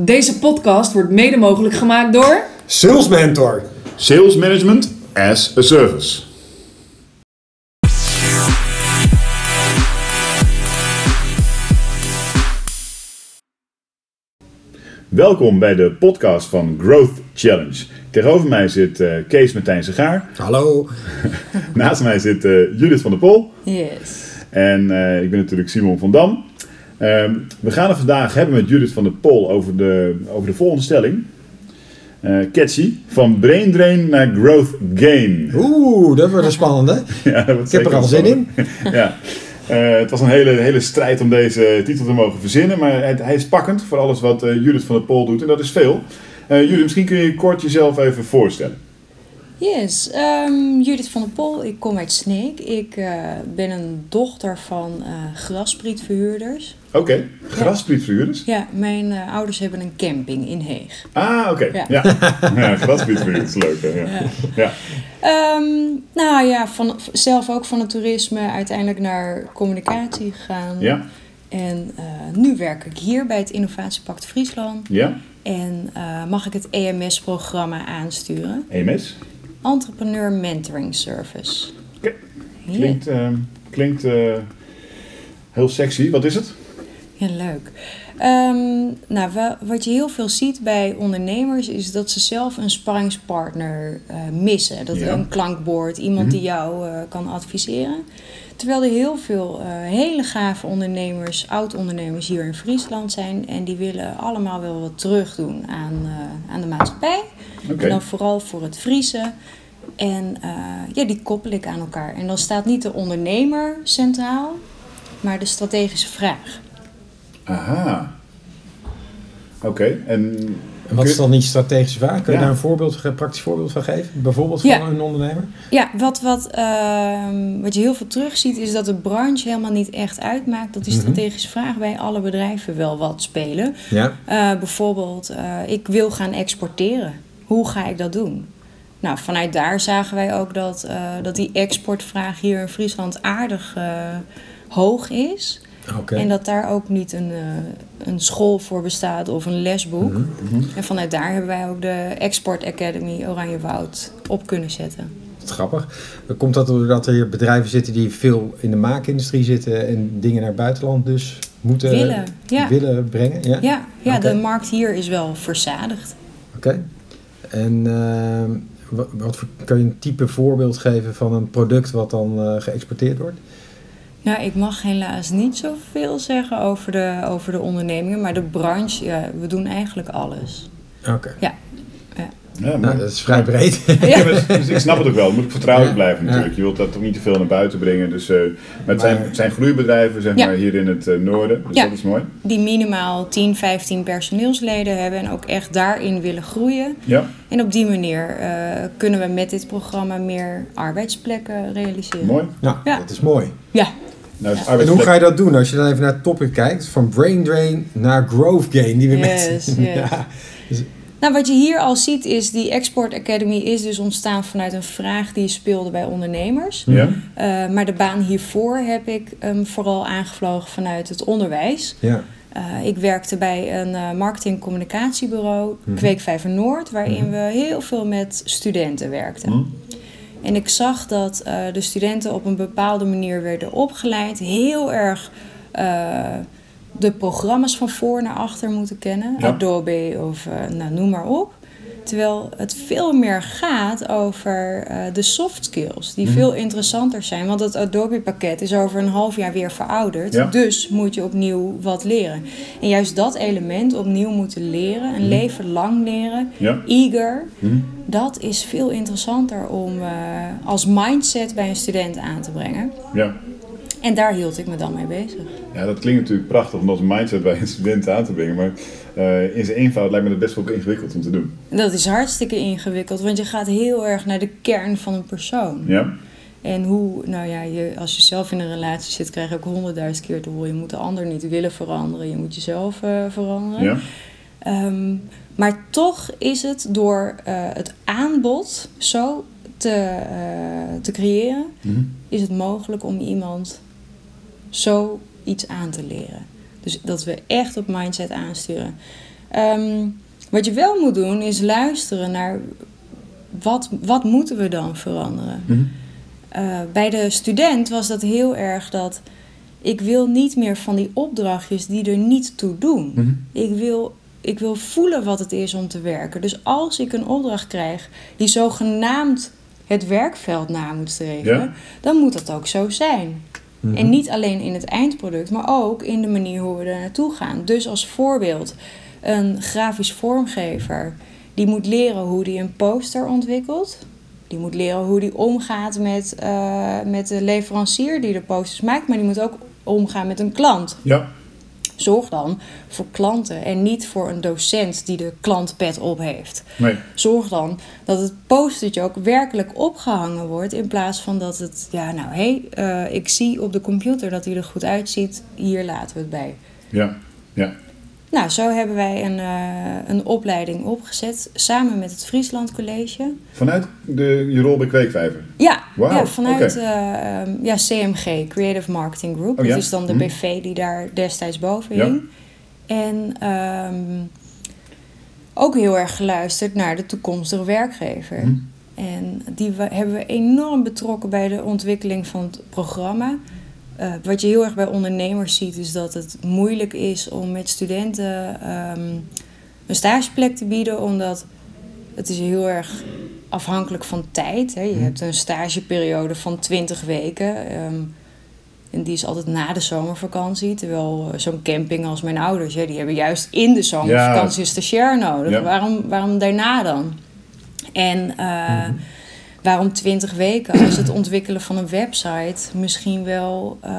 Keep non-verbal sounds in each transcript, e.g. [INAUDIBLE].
Deze podcast wordt mede mogelijk gemaakt door. Sales Mentor. Sales Management as a Service. Welkom bij de podcast van Growth Challenge. Tegenover mij zit eh, Kees Martijn Segaar. Hallo. [LAUGHS] Naast mij zit eh, Judith van der Pol. Yes. En eh, ik ben natuurlijk Simon van Dam. Ehm, we gaan het vandaag hebben met Judith van der Pol over de, over de volgende stelling. Eh, catchy. Van brain drain naar growth gain. Oeh, dat wordt een spannende. [LAUGHS] Ja, dat Ik heb er al zin in. [LAUGHS] ja. Eh, het was een hele, hele strijd om deze titel te mogen verzinnen. Maar het- hij is pakkend voor alles wat eh, Judith van der Pol doet. En dat is veel. Eh, Judith, misschien kun je kort jezelf even voorstellen. Yes, ehm, Judith van der Pol, ik kom uit Sneek. Ik eh, ben een dochter van eh grasprietverhuurders. Oké, grasprietverhuurders. Ja, mijn eh, ouders hebben een camping in Heeg. Ah, oké. Ja. Ja. [LAUGHS] Ja, grasprietverhuurders, leuk. Hè? Ja. Ja. Ehm, nou ja, van, zelf ook van het toerisme uiteindelijk naar communicatie gegaan. Ja. En eh, nu werk ik hier bij het Innovatiepact Friesland. ja. En eh, mag ik het EMS-programma aansturen. EMS. Entrepreneur Mentoring Service. Oké. Ja. Klinkt, ehm, klinkt heel sexy. Wat is het? Ja, leuk. Ehm, nou, wa- wat je heel veel ziet bij ondernemers is dat ze zelf een sparringspartner eh, missen. Dat Ja. een klankbord, iemand Mhm. die jou eh, kan adviseren. Terwijl er heel veel eh, hele gave ondernemers, oud-ondernemers hier in Friesland zijn. En die willen allemaal wel wat terugdoen aan, eh, aan de maatschappij. En dan vooral voor het Friese. En ja, die koppel ik aan elkaar. En dan staat niet de ondernemer centraal, maar de strategische vraag. Aha. Oké. En En wat is dan die strategische vraag? Kun je Ja. daar een voorbeeld, een praktisch voorbeeld van geven? Bijvoorbeeld Ja. van een ondernemer? Ja, wat, wat, ehm, wat je heel veel terugziet is dat de branche helemaal niet echt uitmaakt dat die Mhm. strategische vragen bij alle bedrijven wel wat spelen. Ja. Eh, bijvoorbeeld, eh, ik wil gaan exporteren. Hoe ga ik dat doen? Nou, vanuit daar zagen wij ook dat, eh, dat die exportvraag hier in Friesland aardig eh, hoog is. En dat daar ook niet een, eh, een school voor bestaat of een lesboek. Mhm. En vanuit daar hebben wij ook de Export Academy Oranjewoud op kunnen zetten. Grappig. Komt dat doordat er hier bedrijven zitten die veel in de maakindustrie zitten en dingen naar het buitenland dus moeten Willen, ja. willen brengen? Ja. Ja, ja de markt hier is wel verzadigd. Oké. En ehm, wat, kan je een type voorbeeld geven van een product wat dan eh, geëxporteerd wordt? Ja, ik mag helaas niet zoveel zeggen over de, over de ondernemingen, maar de branche, ja, we doen eigenlijk alles. Oké. Ja, ja, maar- dat is vrij breed. Ja, maar [LAUGHS] dus ik snap het ook wel. Het moet vertrouwelijk Ja. blijven natuurlijk. Je wilt dat toch niet te veel naar buiten brengen. Dus, eh, maar het zijn, het zijn groeibedrijven zeg Ja. maar, hier in het eh, noorden. Dus Ja. dat is mooi. die minimaal 10, 15 personeelsleden hebben en ook echt daarin willen groeien. Ja. En op die manier eh, kunnen we met dit programma meer arbeidsplekken realiseren. Mooi. Nou, Ja. dat is mooi. Ja, Nou, En hoe ga je dat doen als je dan even naar het topic kijkt? Van brain drain naar growth gain. Die we Yes, met... [LAUGHS] yes. Ja. Nou, wat je hier al ziet is, die Export Academy is dus ontstaan vanuit een vraag die speelde bij ondernemers. Ja. Eh, maar de baan hiervoor heb ik ehm, vooral aangevlogen vanuit het onderwijs. ja. Eh, ik werkte bij een eh marketing-communicatiebureau, Mhm. Kweekvijver Noord, waarin Mhm. we heel veel met studenten werkten. Hm? En ik zag dat de studenten op een bepaalde manier werden opgeleid, heel erg de programma's van voor naar achter moeten kennen, Ja. Adobe of eh, nou, noem maar op. Terwijl het veel meer gaat over eh, de soft skills, die Mhm. veel interessanter zijn. Want het Adobe-pakket is over een half jaar weer verouderd. Ja. Dus moet je opnieuw wat leren. En juist dat element opnieuw moeten leren, een Mhm. leven lang leren, Ja. eager, Hm? dat is veel interessanter om eh, als mindset bij een student aan te brengen. Ja. En daar hield ik me dan mee bezig. ja, dat klinkt natuurlijk prachtig om dat als mindset bij een student aan te brengen. Maar eh, in zijn eenvoud lijkt me dat best wel ingewikkeld om te doen. Dat is hartstikke ingewikkeld, want je gaat heel erg naar de kern van een persoon. Ja? En hoe, nou ja, je, als je zelf in een relatie zit, krijg je ook honderdduizend keer te horen. Je moet de ander niet willen veranderen, je moet jezelf eh, veranderen. Ja? Ehm, maar toch is het door eh, het aanbod zo te, te creëren, Mhm. is het mogelijk om iemand zo iets aan te leren. Dus dat we echt op mindset aansturen. Ehm, wat je wel moet doen is luisteren naar wat, wat moeten we dan veranderen. Mhm. Eh, bij de student was dat heel erg dat ik wil niet meer van die opdrachtjes die er niet toe doen. Mhm. Ik wil, ik wil voelen wat het is om te werken. Dus als ik een opdracht krijg die zogenaamd het werkveld na moet streven, Ja. dan moet dat ook zo zijn. Mhm. En niet alleen in het eindproduct, maar ook in de manier hoe we er naartoe gaan. Dus als voorbeeld, een grafisch vormgever die moet leren hoe die een poster ontwikkelt. Die moet leren hoe die omgaat met, eh, met de leverancier die de posters maakt, maar die moet ook omgaan met een klant. Ja. Zorg dan voor klanten en niet voor een docent die de klantpet op heeft. Nee. Zorg dan dat het postertje ook werkelijk opgehangen wordt. In plaats van dat het, ja, nou hé, hey, eh, ik zie op de computer dat hij er goed uitziet. Hier laten we het bij. Ja. Ja. Nou, zo hebben wij een, eh, een opleiding opgezet samen met het Friesland College. Vanuit de, je rol bij Kweekvijver. Ja, Wauw, ja vanuit eh, ehm, ja, CMG, Creative Marketing Group. Oh, ja? Dat is dan de Mhm. BV die daar destijds boven Ja. hing. En ehm, ook heel erg geluisterd naar de toekomstige werkgever. Mhm. En die we, hebben we enorm betrokken bij de ontwikkeling van het programma. Eh, wat je heel erg bij ondernemers ziet, is dat het moeilijk is om met studenten ehm, een stageplek te bieden, omdat het is heel erg afhankelijk van tijd. Hè. Je Mhm. hebt een stageperiode van 20 weken. ehm, en die is altijd na de zomervakantie. Terwijl eh, zo'n camping als mijn ouders, die hebben juist in de zomervakantie een stagiair nodig. Ja. Waarom, waarom daarna dan? En eh, waarom 20 weken als het [CLEARS THROAT] ontwikkelen van een website misschien wel eh,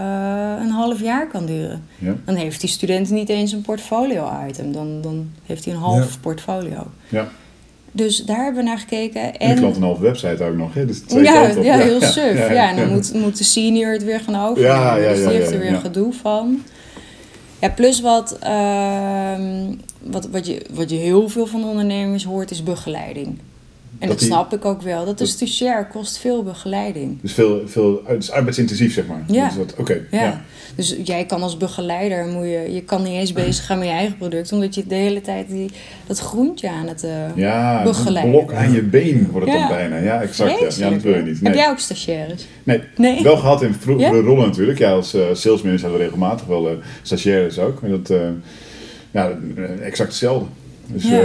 een half jaar kan duren? Ja. Dan heeft die student niet eens een portfolio-item. Dan, dan heeft hij een half Ja. portfolio. Ja. Dus daar hebben we naar gekeken. En de klant een halve website ook nog. Hè? Dus twee ja, ja, heel suf. Ja, en dan. Moet, moet de senior het weer gaan overnemen. Ja, ja, dus die heeft er weer gedoe van. Ja, plus wat, ehm, wat, wat, je, wat je heel veel van ondernemers hoort, is begeleiding. En Dat dat, die- snap ik ook wel. Dat dat- stagiair kost veel begeleiding. Dus veel, veel het is arbeidsintensief, zeg maar. Ja. Dus Oké. Ja. ja. Dus jij kan als begeleider, moet je, je kan niet eens bezig gaan met je eigen product, omdat je de hele tijd die, dat groentje aan het eh Ja, begeleiden. blok aan je been wordt het Ja. dan bijna. Ja, exact. Ja, ja dat wil je niet. Heb Nee. jij ook stagiaires? Nee. Nee. Wel gehad in vroegere Ja? rollen natuurlijk. Ja, als eh salesmanager hadden we regelmatig wel eh stagiaires ook. Maar dat, ja, exact hetzelfde. Dus, Ja.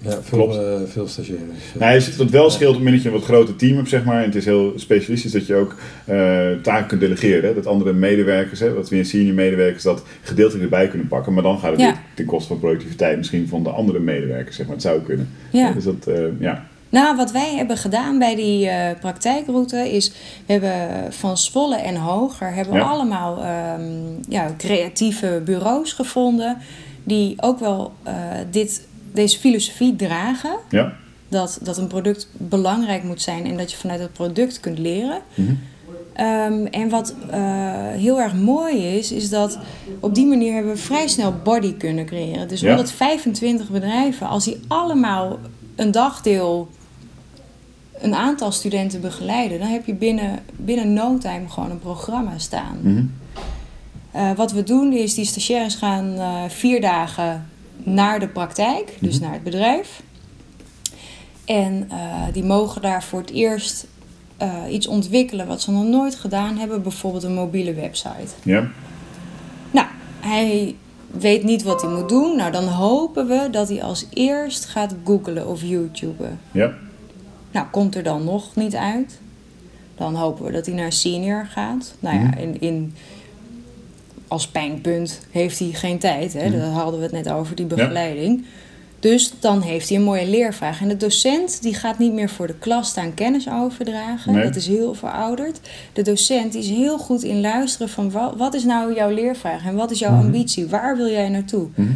Ja, veel, Klopt. eh, veel stagiaires. nou, je ziet dat wel scheelt op het moment dat je een wat groter team hebt, zeg maar. En het is heel specialistisch dat je ook eh, taken kunt delegeren. Hè? Dat andere medewerkers, hè, wat weer senior medewerkers, dat gedeeltelijk erbij kunnen pakken. Maar dan gaat het Ja. weer ten koste van productiviteit misschien van de andere medewerkers, zeg maar. Het zou kunnen. Ja. Dus dat, eh, ja. Nou, wat wij hebben gedaan bij die eh, praktijkroute is, we hebben van Zwolle en hoger hebben we Ja. allemaal ehm, ja, creatieve bureaus gevonden die ook wel eh, dit, deze filosofie dragen. Ja. Dat, dat een product belangrijk moet zijn en dat je vanuit het product kunt leren. Mhm. Ehm, en wat eh, heel erg mooi is, is dat op die manier hebben we vrij snel body kunnen creëren. Dus Ja. 125 bedrijven, als die allemaal een dagdeel een aantal studenten begeleiden, dan heb je binnen, binnen no time gewoon een programma staan. Mhm. Eh, wat we doen is, die stagiaires gaan eh, vier dagen naar de praktijk, dus Mhm. naar het bedrijf. En eh, die mogen daar voor het eerst eh, iets ontwikkelen wat ze nog nooit gedaan hebben, bijvoorbeeld een mobiele website. Ja. Nou, hij weet niet wat hij moet doen. Nou, dan hopen we dat hij als eerst gaat googlen of YouTuben. Ja. Nou, komt er dan nog niet uit. Dan hopen we dat hij naar senior gaat. Nou ja, Mhm. in, in, als pijnpunt heeft hij geen tijd. Hè? Mhm. Daar hadden we het net over, die begeleiding. Dus dan heeft hij een mooie leervraag. En de docent die gaat niet meer voor de klas staan kennis overdragen. Nee. Dat is heel verouderd. De docent die is heel goed in luisteren van wa- wat is nou jouw leervraag en wat is jouw Mhm. ambitie? Waar wil jij naartoe? Mhm.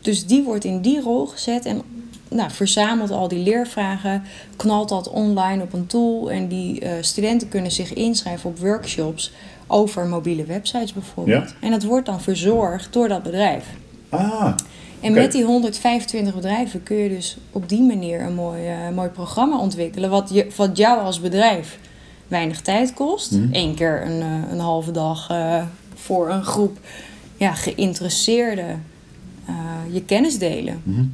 Dus die wordt in die rol gezet en nou, verzamelt al die leervragen, knalt dat online op een tool en die eh, studenten kunnen zich inschrijven op workshops over mobiele websites bijvoorbeeld. Ja. En dat wordt dan verzorgd door dat bedrijf. Ah. En met die 125 bedrijven kun je dus op die manier een mooi, eh, mooi programma ontwikkelen, wat, je, wat jou als bedrijf weinig tijd kost. Mhm. Eén keer een, eh, een halve dag eh, voor een groep ja, geïnteresseerde eh, je kennis delen. Mhm.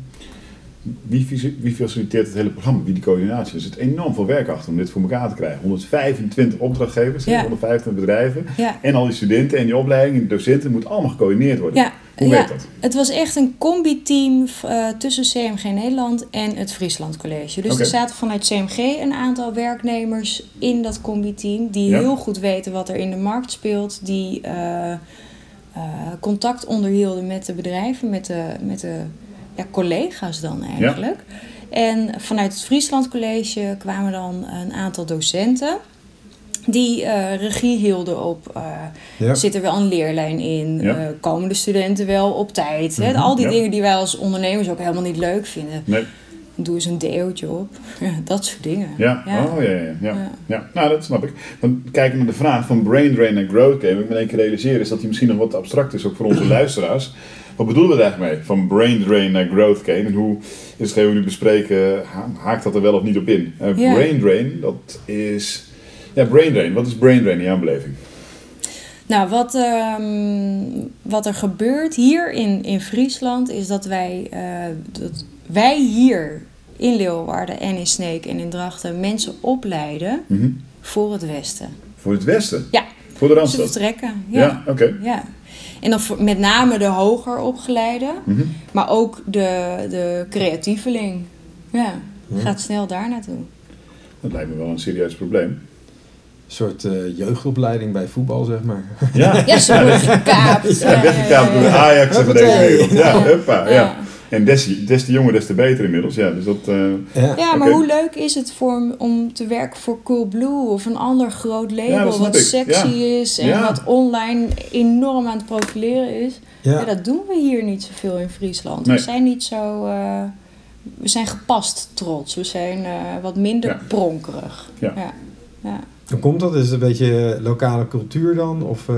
Wie, wie faciliteert het hele programma? Wie de coördinatie? Er zit enorm veel werk achter om dit voor elkaar te krijgen. 125 opdrachtgevers, Ja. 125 bedrijven. Ja. En al die studenten en die opleiding en die docenten moet allemaal gecoördineerd worden. Ja, Hoe werkt dat? Het was echt een combi-team eh, tussen CMG Nederland en het Friesland College. Dus er zaten vanuit CMG een aantal werknemers in dat combi-team die heel goed weten wat er in de markt speelt, die eh, eh, contact onderhielden met de bedrijven, met de, met de ja, collega's dan eigenlijk. En vanuit het Friesland College kwamen dan een aantal docenten. Die eh, regie hielden op Ja. Zit er wel een leerlijn in? Ja. Eh, komen de studenten wel op tijd? Hè? Al die Ja. dingen die wij als ondernemers ook helemaal niet leuk vinden. Nee. Doe eens een deeltje op. [LAUGHS] Dat soort dingen. Ja, oh ja, ja, ja. Nou, dat snap ik. Dan kijken naar de vraag van brain drain en growth game. Ik ben één keer realiseren is dat die misschien nog wat abstract is, ook voor onze [CLEARS THROAT] luisteraars. Wat bedoelen we daar eigenlijk mee? Van brain drain naar growth game. En hoe is hetgeen we nu bespreken, ha- haakt dat er wel of niet op in? Ja. Brain drain, dat is... Ja, brain drain. Wat is brain drain in jouw beleving? Nou, wat, ehm, wat er gebeurt hier in, in Friesland is dat wij, eh, dat wij hier in Leeuwarden en in Sneek en in Drachten mensen opleiden Mhm. voor het Westen. Voor het westen? Ja, Voor de ze Randstad? vertrekken. Ja, Ja. oké. ja. En dan voor- met name de hoger opgeleiden. Mhm. Maar ook de, de creatieveling. Ja, gaat snel daar naartoe. Dat lijkt me wel een serieus probleem. Een soort eh, jeugdopleiding bij voetbal, zeg maar. Ja, Ja, ze worden [LAUGHS] gekaapt. ja weggekaapt door de Ajax wereld. Ja, huppa, ja. En des, des te jonger, des te beter inmiddels. Ja, dus dat... eh, Ja. Ja, maar hoe leuk is het voor om te werken voor Coolblue of een ander groot label Ja, wat ik. sexy Ja. is en Ja. wat online enorm aan het profileren is? Ja. Ja. dat doen we hier niet zoveel in Friesland. Nee. We zijn niet zo. eh, we zijn gepast trots. We zijn eh, wat minder Ja. pronkerig. Ja. Ja. Hoe komt dat? Is het een beetje lokale cultuur dan? Of eh,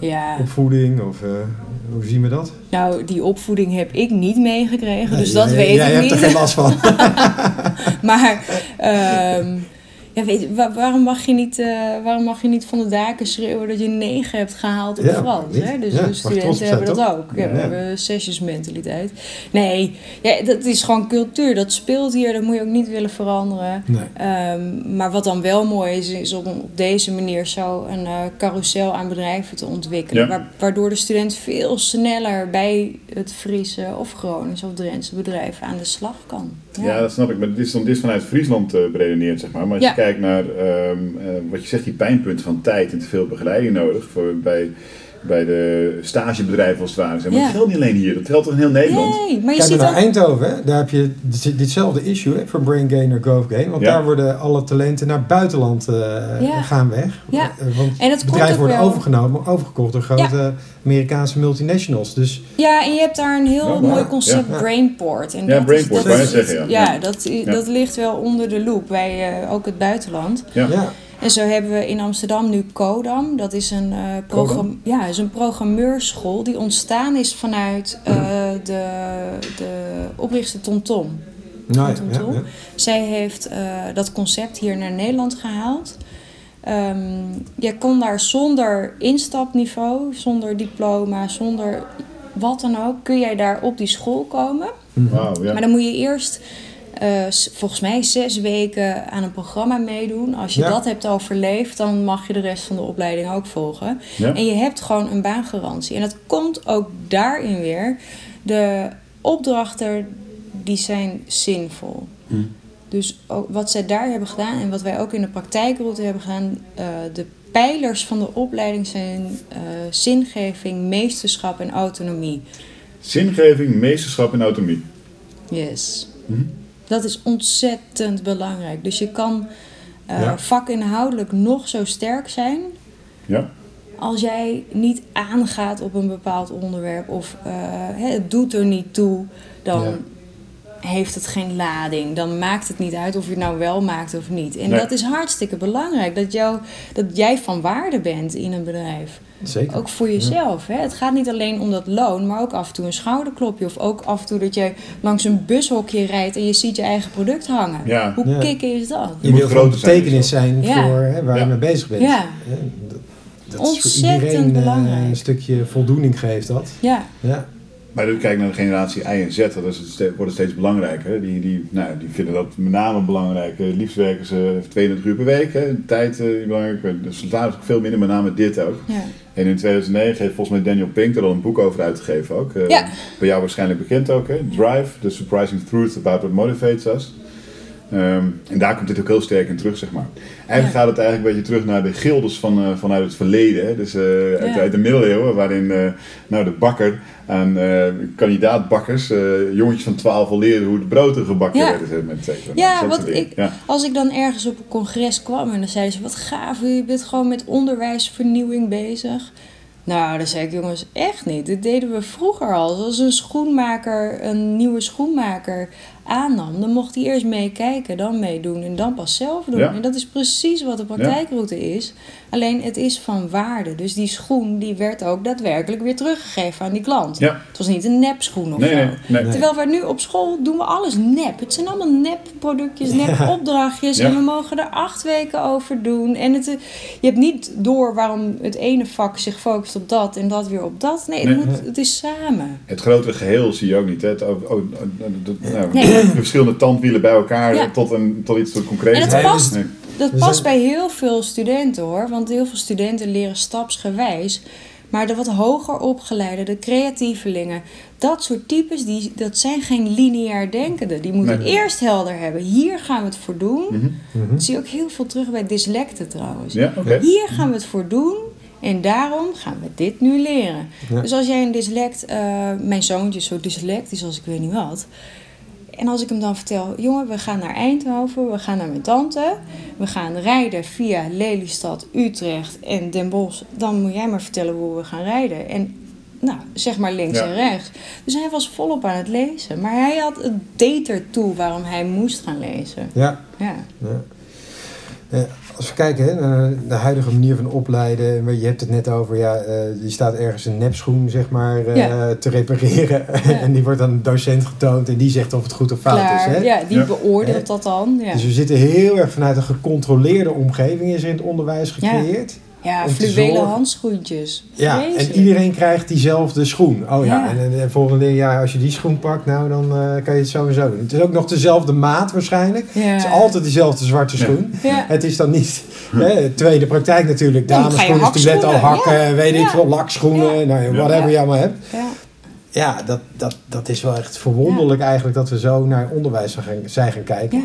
Ja. opvoeding? Of eh, hoe zien we dat? Nou, die opvoeding heb ik niet meegekregen, dus dat jij- weet jij ik hebt niet. er geen last van. [LAUGHS] Maar [LAUGHS] ehm, ja, weet, waarom, mag je niet, eh, waarom mag je niet van de daken schreeuwen dat je 9 hebt gehaald op Ja, Frans? Hè? Dus Ja, studenten hebben dat ook. Ja, we hebben sessiesmentaliteit. Nee, ja, dat is gewoon cultuur. Dat speelt hier, dat moet je ook niet willen veranderen. Nee. Ehm, maar wat dan wel mooi is, is om op deze manier zo een eh carousel aan bedrijven te ontwikkelen. Wa- waardoor de student veel sneller bij het Friese of Groningse of Drentse bedrijf aan de slag kan. Ja. dat snap ik. Maar dit is, dan, dit is vanuit Friesland eh beredeneerd, zeg maar. Maar als Ja. je kijkt naar ehm, eh, wat je zegt, die pijnpunten van tijd en te veel begeleiding nodig voor, bij, bij de stagebedrijven als het ware. Zeg maar Ja. dat geldt niet alleen hier, dat geldt toch in heel Nederland? Nee, maar je Kijk ziet maar ook... naar Eindhoven, hè? daar heb je dit- ditzelfde issue hè, voor Brain Gain naar Growth Gain. Want Ja. daar worden alle talenten naar het buitenland eh, Ja. gaan weg. Ja. Eh, Want En dat komt bedrijven worden wel- overgenomen, overgekocht door grote Amerikaanse multinationals. Dus Ja, en je hebt daar een heel Ja, mooi concept, Ja. Brainport. En Ja, dat Brainport, is, dat is- zeggen, ja. Dat, Ja. dat ligt wel onder de loep bij eh, ook het buitenland. Ja. En zo hebben we in Amsterdam nu Codam. Dat is een, eh program, ja, is een programmeurschool die ontstaan is vanuit eh, de, de oprichter Tom Tom. nou, ja, Tom ja, Tom. ja. Zij heeft eh, dat concept hier naar Nederland gehaald. Ehm, je kon daar zonder instapniveau, zonder diploma, zonder wat dan ook, kun jij daar op die school komen. Wauw, ja. Maar dan moet je eerst, s- volgens mij, zes weken aan een programma meedoen. Als je Ja. dat hebt overleefd, dan mag je de rest van de opleiding ook volgen. Ja. En je hebt gewoon een baangarantie. En dat komt ook daarin weer. De opdrachten, die zijn zinvol. Hm. Dus ook wat zij daar hebben gedaan en wat wij ook in de praktijkroute hebben gedaan, eh, de pijlers van de opleiding zijn eh, zingeving, meesterschap en autonomie. Zingeving, meesterschap en autonomie. Yes. Mhm. Dat is ontzettend belangrijk. Dus je kan eh, Ja. vakinhoudelijk nog zo sterk zijn. Ja. Als jij niet aangaat op een bepaald onderwerp of eh, het doet er niet toe, dan Ja. heeft het geen lading. Dan maakt het niet uit of je het nou wel maakt of niet. En Nee. dat is hartstikke belangrijk. Dat, jou, dat jij van waarde bent in een bedrijf. Zeker. Ook voor jezelf. Hè? Het gaat niet alleen om dat loon, maar ook af en toe een schouderklopje. Of ook af en toe dat je langs een bushokje rijdt en je ziet je eigen product hangen. Ja. Hoe Ja. kicken is dat? Je moet wil zijn, betekenis zijn Ja. voor hè, waar Ja. je mee bezig bent. Ja. Dat, dat is voor Ontzettend iedereen eh, belangrijk. een stukje voldoening geeft dat. Ja, Ja. Maar dan kijk naar de generatie Y en Z, dat is wordt het steeds belangrijker. hè. Die, die, nou, die vinden dat met name belangrijk. Eh, Liefst werken ze 32 uur per week, hè. de tijd eh, die belangrijk is. De salaris is ook veel minder, met name dit ook. Ja. En in 2009 heeft volgens mij Daniel Pink er al een boek over uitgegeven ook. Ja. Bij jou waarschijnlijk bekend ook, hè? Drive, The Surprising Truth About What Motivates Us. Ehm, en daar komt dit ook heel sterk in terug, zeg maar. Eigenlijk Ja. gaat het eigenlijk een beetje terug naar de gildes van, eh, vanuit het verleden. Hè? Dus eh, uit, Ja. uit de middeleeuwen, waarin eh, nou, de bakker aan eh kandidaatbakkers, jongetjes van 12 al leerden hoe de broden gebakken Ja. werden. zeg maar, et cetera. Ja, wat ik-. Als ik dan ergens op een congres kwam en dan zeiden ze: Wat gaaf, je bent gewoon met onderwijsvernieuwing bezig. Nou, dan zei ik: Jongens, echt niet. Dit deden we vroeger al. Als een schoenmaker een nieuwe schoenmaker aannam, dan mocht hij eerst meekijken, dan meedoen en dan pas zelf doen. Ja. En dat is precies wat de praktijkroute is. Alleen het is van waarde. Dus die schoen die werd ook daadwerkelijk weer teruggegeven aan die klant. Ja. Het was niet een nepschoen of Nee, zo. nee, nee. Terwijl wij nu op school doen we alles nep. Het zijn allemaal nepproductjes, nepopdrachtjes. Ja. En we mogen er acht weken over doen. En het, eh, je hebt niet door waarom het ene vak zich focust op dat en dat weer op dat. Nee, het, Nee. moet, het is samen. Het grotere geheel zie je ook niet. Hè? Het, oh, oh, oh, nou, Nee. De verschillende tandwielen bij elkaar Ja. tot, een, tot iets tot concreets. En het Nee, past, Nee. dat past bij heel veel studenten hoor. Want heel veel studenten leren stapsgewijs. Maar de wat hoger opgeleide, de creatievelingen, dat soort types, die, dat zijn geen lineair denkenden. Die moeten Nee. eerst helder hebben. Hier gaan we het voor doen. Mhm. Dat zie je ook heel veel terug bij dyslecten trouwens. Ja. Hier gaan we het voor doen. En daarom gaan we dit nu leren. Ja. Dus als jij een dyslect... eh, mijn zoontje is zo dyslectisch als ik weet niet wat. En als ik hem dan vertel... Jongen, we gaan naar Eindhoven. We gaan naar mijn tante. We gaan rijden via Lelystad, Utrecht en Den Bosch. Dan moet jij maar vertellen hoe we gaan rijden. En nou, zeg maar links Ja. en rechts. Dus hij was volop aan het lezen. Maar hij had het deed ertoe waarom hij moest gaan lezen. Ja. Ja. Ja. Als we kijken hè, naar de huidige manier van opleiden, maar je hebt het net over, ja, eh, je staat ergens een nepschoen zeg maar, eh, Ja. te repareren [LAUGHS] en die wordt aan een docent getoond en die zegt of het goed of fout Klaar. is. Hè? Ja, die Ja. beoordeelt dat dan. Ja, Dus we zitten heel erg vanuit een gecontroleerde omgeving is er in het onderwijs Ja. gecreëerd. Ja fluwelen handschoentjes. Ja, en iedereen krijgt diezelfde schoen. Oh ja, Ja. en en de volgende jaar als je die schoen pakt, nou dan eh, kan je het zo en zo doen. Het is ook nog dezelfde maat waarschijnlijk. Ja. Het is altijd dezelfde zwarte schoen. Ja. Het is dan niet, hè, tweede praktijk natuurlijk, dameschoenen, stiletto hakschoenen, hakken, weet ik veel, lakschoenen, Ja. nou whatever Ja. je allemaal hebt. Ja. Ja, dat, dat, dat is wel echt verwonderlijk eigenlijk dat we zo naar onderwijs zijn gaan, zijn gaan kijken.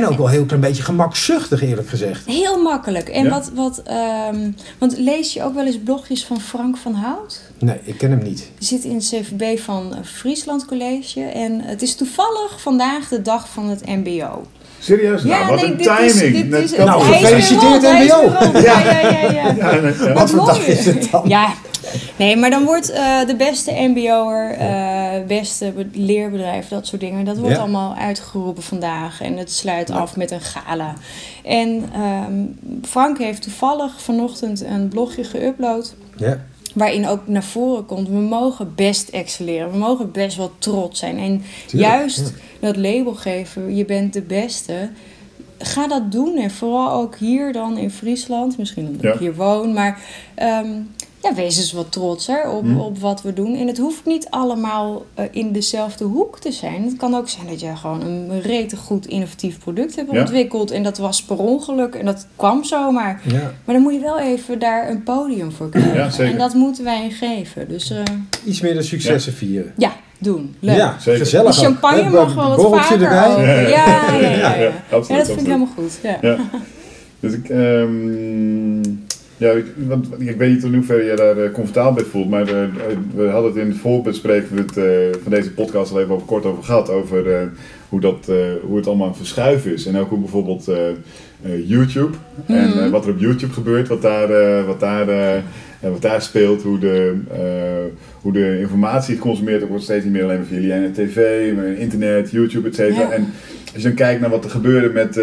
Ja. En ook wel heel klein beetje gemakzuchtig eerlijk gezegd. Heel makkelijk. En Ja. wat, wat ehm, want lees je ook wel eens blogjes van Frank van Hout? Nee, ik ken hem niet. Die zit in het CVB van eh, Friesland College. En het is toevallig vandaag de dag van het MBO. Serieus? nou, wat nee, een dit timing. Is, dit is, Nou, hij is weer gefeliciteerd, rond, hij is MBO. Ja, ja, ja. ja. Ja, nee, ja. Wat voor mooi. dag is het dan? Ja, nee, maar dan wordt eh, de beste MBO'er, eh beste be- leerbedrijf, dat soort dingen, dat wordt Ja. allemaal uitgeroepen vandaag. En het sluit af met een gala. En ehm, Frank heeft toevallig vanochtend een blogje geüpload. Ja, Waarin ook naar voren komt, we mogen best excelleren. We mogen best wel trots zijn. En Tuurlijk, juist dat label geven, je bent de beste. Ga dat doen. En vooral ook hier dan in Friesland. Misschien omdat Ja. ik hier woon. Maar ehm, ja, wees eens wat trotser op, Hm. op wat we doen. En het hoeft niet allemaal eh, in dezelfde hoek te zijn. Het kan ook zijn dat je gewoon een rete goed innovatief product hebt Ja. ontwikkeld. En dat was per ongeluk. En dat kwam zomaar. ja. Maar dan moet je wel even daar een podium voor krijgen. En dat moeten wij geven. Dus eh, Iets meer de successen vieren. ja, doen. Leuk. Ja, Zeker. gezellig. Champagne ook. mag wel wat vaker erbij. Ja, ja, ja. ja, ja. absoluut, Ja, dat vind ik helemaal goed. Ja. Ja. Dus ik, ehm, ja, ik, want, ik weet niet in hoeverre je daar eh, comfortabel bij voelt, maar eh, we hadden het in het voorbespreken van, het, eh, van deze podcast al even over, kort over gehad, over eh, hoe, dat, eh, hoe het allemaal aan verschuiven is. En ook hoe bijvoorbeeld eh, eh, YouTube en Mhm. eh, wat er op YouTube gebeurt, wat daar, eh, wat daar, eh, eh, wat daar speelt, hoe de, eh, hoe de informatie geconsumeerd wordt, wordt steeds niet meer alleen maar via tv, maar internet, YouTube, et cetera. Ja. Als je dan kijkt naar wat er gebeurde met,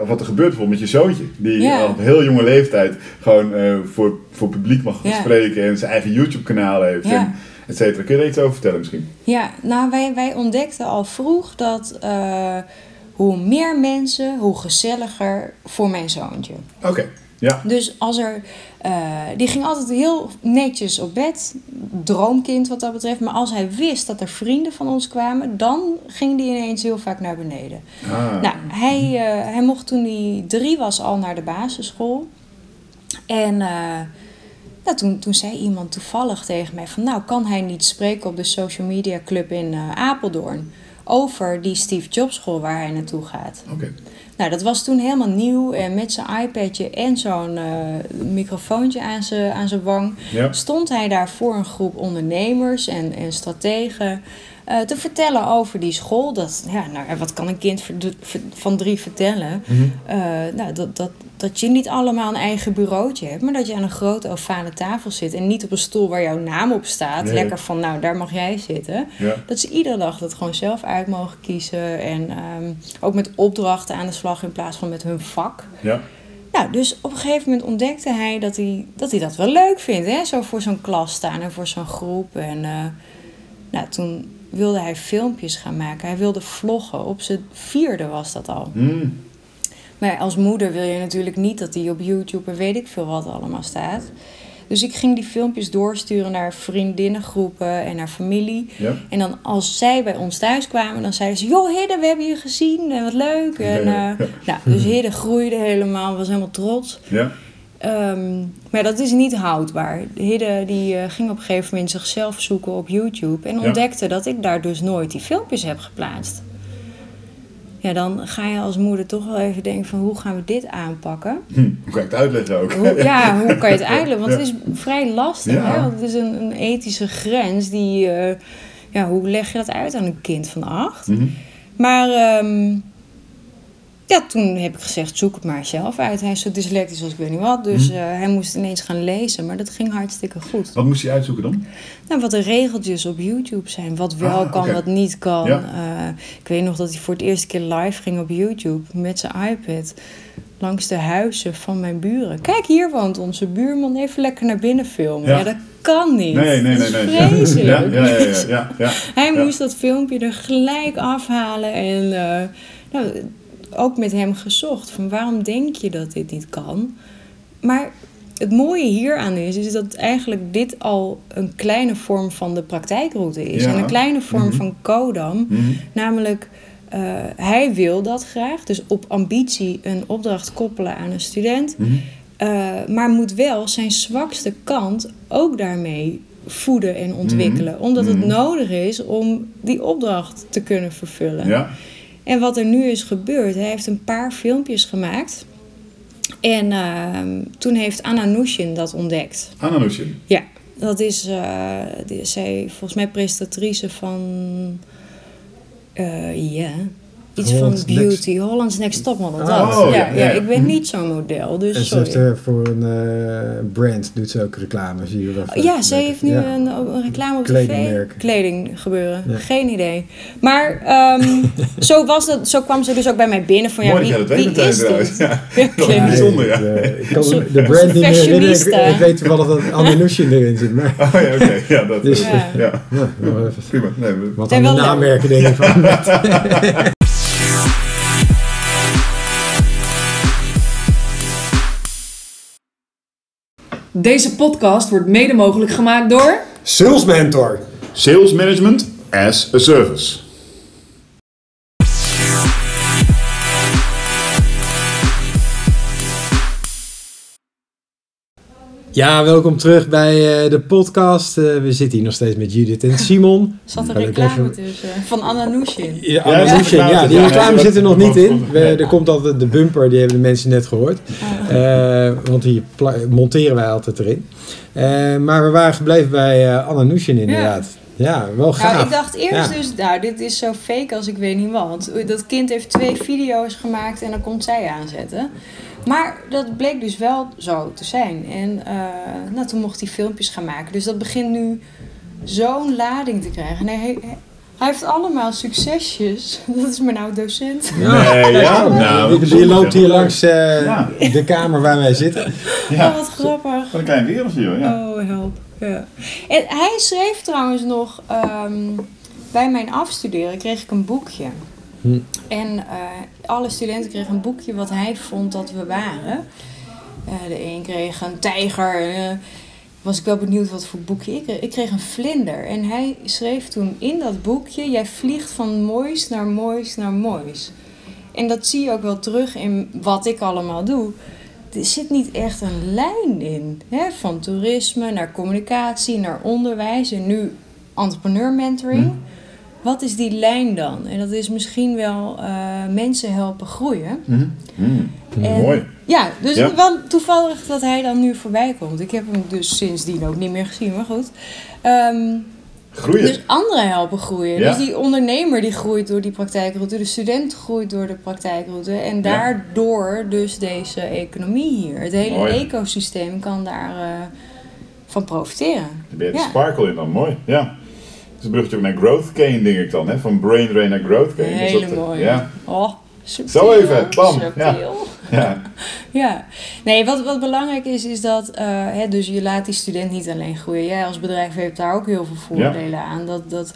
of wat er gebeurt bijvoorbeeld met je zoontje, die al op heel jonge leeftijd gewoon eh, voor, voor publiek mag spreken en zijn eigen YouTube kanaal heeft, en et cetera. Kun je er iets over vertellen misschien? Ja, nou wij, wij ontdekten al vroeg dat eh, hoe meer mensen, hoe gezelliger voor mijn zoontje. Oké. Ja. Dus als er, eh, die ging altijd heel netjes op bed, droomkind wat dat betreft. Maar als hij wist dat er vrienden van ons kwamen, dan ging die ineens heel vaak naar beneden. Ah. Nou, hij, eh, hij mocht toen hij drie was al naar de basisschool. En eh, nou, toen, toen zei iemand toevallig tegen mij van... nou, kan hij niet spreken op de social media club in Apeldoorn... over die Steve Jobs school waar hij naartoe gaat. Oké. Nou, dat was toen helemaal nieuw. En met zijn iPadje en zo'n eh, microfoontje aan zijn aan zijn wang... Ja. stond hij daar voor een groep ondernemers en, en strategen... eh, te vertellen over die school. Dat, ja, nou, wat kan een kind van drie vertellen? Mhm. Eh, nou, dat, dat, dat je niet allemaal een eigen bureautje hebt, maar dat je aan een grote ovale tafel zit en niet op een stoel waar jouw naam op staat. Nee. Lekker van, nou, daar mag jij zitten. Ja. Dat ze iedere dag dat gewoon zelf uit mogen kiezen en ehm, ook met opdrachten aan de slag in plaats van met hun vak. Ja. Nou, dus op een gegeven moment ontdekte hij dat hij dat, hij dat wel leuk vindt, hè? zo voor zo'n klas staan en voor zo'n groep. En eh, nou, toen wilde hij filmpjes gaan maken. Hij wilde vloggen. Op zijn vierde was dat al. Mm. Maar als moeder wil je natuurlijk niet dat die op YouTube en weet ik veel wat allemaal staat. Dus ik ging die filmpjes doorsturen naar vriendinnengroepen en naar familie. Ja. En dan als zij bij ons thuis kwamen, dan zeiden ze... Joh Hidde, we hebben je gezien en wat leuk. En, Ja. eh, nou, dus Hidde groeide helemaal, was helemaal trots. Ja. Ehm, maar dat is niet houdbaar. Hidde die, eh, ging op een gegeven moment zichzelf zoeken op YouTube... en Ja. ontdekte dat ik daar dus nooit die filmpjes heb geplaatst. Ja, dan ga je als moeder toch wel even denken van... hoe gaan we dit aanpakken? Hm. Hoe kan ik het uitleggen ook? Hoe, ja, [LAUGHS] hoe kan je het uitleggen? Want het is vrij lastig. Ja. Hè? Want het is een, een ethische grens die... eh, ja, hoe leg je dat uit aan een kind van acht? Mhm. Maar ehm, ja, toen heb ik gezegd, zoek het maar zelf uit. Hij is zo dyslectisch als ik weet niet wat. Dus Mhm. eh, hij moest ineens gaan lezen. Maar dat ging hartstikke goed. Wat moest je uitzoeken dan? Nou, wat de regeltjes op YouTube zijn. Wat wel Ah, kan, wat niet kan. Ja. Eh, ik weet nog dat hij voor het eerste keer live ging op YouTube. Met zijn iPad. Langs de huizen van mijn buren. Kijk, hier woont onze buurman. Even lekker naar binnen filmen. Ja. Ja, dat kan niet. Nee, nee, nee. is nee. vreselijk. Ja, ja, ja, ja. Hij moest dat filmpje er gelijk afhalen en eh, nou, ook met hem gezocht van waarom denk je dat dit niet kan. Maar het mooie hieraan is, is dat eigenlijk dit al een kleine vorm van de praktijkroute is. Ja. En een kleine vorm Mhm. van Kodam. Mhm. Namelijk, eh, hij wil dat graag. Dus op ambitie een opdracht koppelen aan een student. Mhm. Eh, maar moet wel zijn zwakste kant ook daarmee voeden en ontwikkelen. Omdat het nodig is om die opdracht te kunnen vervullen. Ja. En wat er nu is gebeurd, hij heeft een paar filmpjes gemaakt. En ehm, toen heeft Anna Nushin dat ontdekt. Ananushin. Ja, dat is, eh, die, zij volgens mij presentatrice van, eh, ja, iets Holland's van beauty, Holland's Next Topmodel. Dat. Oh, ja, ja, ja, ja. ik ben niet zo'n model, dus En ze sorry. heeft er voor een eh, brand, doet ze ook reclame, zie je wel. Ja, ze heeft nu Ja. een, een reclame op tv. Kleding gebeuren. Ja. Geen idee. Maar ehm, [LAUGHS] zo, was dat, zo kwam ze dus ook bij mij binnen van ja, Mooi wie, dat dat weet wie meteen is trouwens. dit? Ja. Ja, [LAUGHS] Dat bijzonder, ja. De, ik kan [LAUGHS] de brand niet meer. Ik, weet toevallig dat Anne Nushin erin zit. Maar Oh ja, oké. Ja, dat Dus- is... Ja. Ja. ja, even Prima. Nee, we- wat aan de naammerken denk ik van. Deze podcast wordt mede mogelijk gemaakt door... Sales Mentor. Sales management as a service. Ja, welkom terug bij eh, de podcast. Eh, we zitten hier nog steeds met Judith en [LAUGHS] Simon. Zat er reclame even- tussen van Anna Nushin. Ja, Anne ja, Nushin, ja, ja, die reclame ja, zit er nog niet in. We, er komt altijd de bumper, die hebben de mensen net gehoord. Eh, want die monteren wij altijd erin. Eh, maar we waren gebleven bij eh Anne Nushin inderdaad. Ja, wel gaaf. Nou, ik dacht eerst Ja. dus, nou, dit is zo fake als ik weet niet wat. Dat kind heeft twee video's gemaakt en dan komt zij aanzetten. Maar dat bleek dus wel zo te zijn. En eh, nou, toen mocht hij filmpjes gaan maken. Dus dat begint nu zo'n lading te krijgen. En hij, hij heeft allemaal succesjes. [LAUGHS] Dat is mijn oud-docent. Nee, ja. Nou, Nou, die, die loopt hier langs eh, Ja. de kamer waar wij zitten. Ja. Oh, wat grappig. Van een klein wereldje, joh. Ja. Oh, help. Ja. En hij schreef trouwens nog... ehm, bij mijn afstuderen kreeg ik een boekje. Hm. En eh, alle studenten kregen een boekje wat hij vond dat we waren. Eh, de een kreeg een tijger. eh, was ik wel benieuwd wat voor boekje ik kreeg. Ik kreeg een vlinder. En hij schreef toen in dat boekje... Jij vliegt van moois naar moois naar moois. En dat zie je ook wel terug in wat ik allemaal doe. Er zit niet echt een lijn in. Hè? Van toerisme naar communicatie, naar onderwijs en nu entrepreneur mentoring. Wat is die lijn dan? En dat is misschien wel eh, mensen helpen groeien. Hmm. En- Mooi. Ja, dus Ja. wel toevallig dat hij dan nu voorbij komt. Ik heb hem dus sindsdien ook niet meer gezien, maar goed. Ehm, Groeien. dus anderen helpen groeien. Ja. Dus die ondernemer die groeit door die praktijkroute, de student groeit door de praktijkroute. En daardoor dus deze economie hier. Het hele Mooi. ecosysteem kan daar eh, van profiteren. Daar ben je de sparkle in dan, mooi. Ja. Is een bruggetje naar growth cane, denk ik dan. Hè? Van brain drain naar growth cane. Hele eh, mooi. Ja, Oh, subtiel. Zo even, bam, Subtiel. ja. [LAUGHS] Ja, nee, wat, wat belangrijk is, is dat uh, hè, dus je laat die student niet alleen groeien. Jij als bedrijf hebt daar ook heel veel voordelen aan. Dat, dat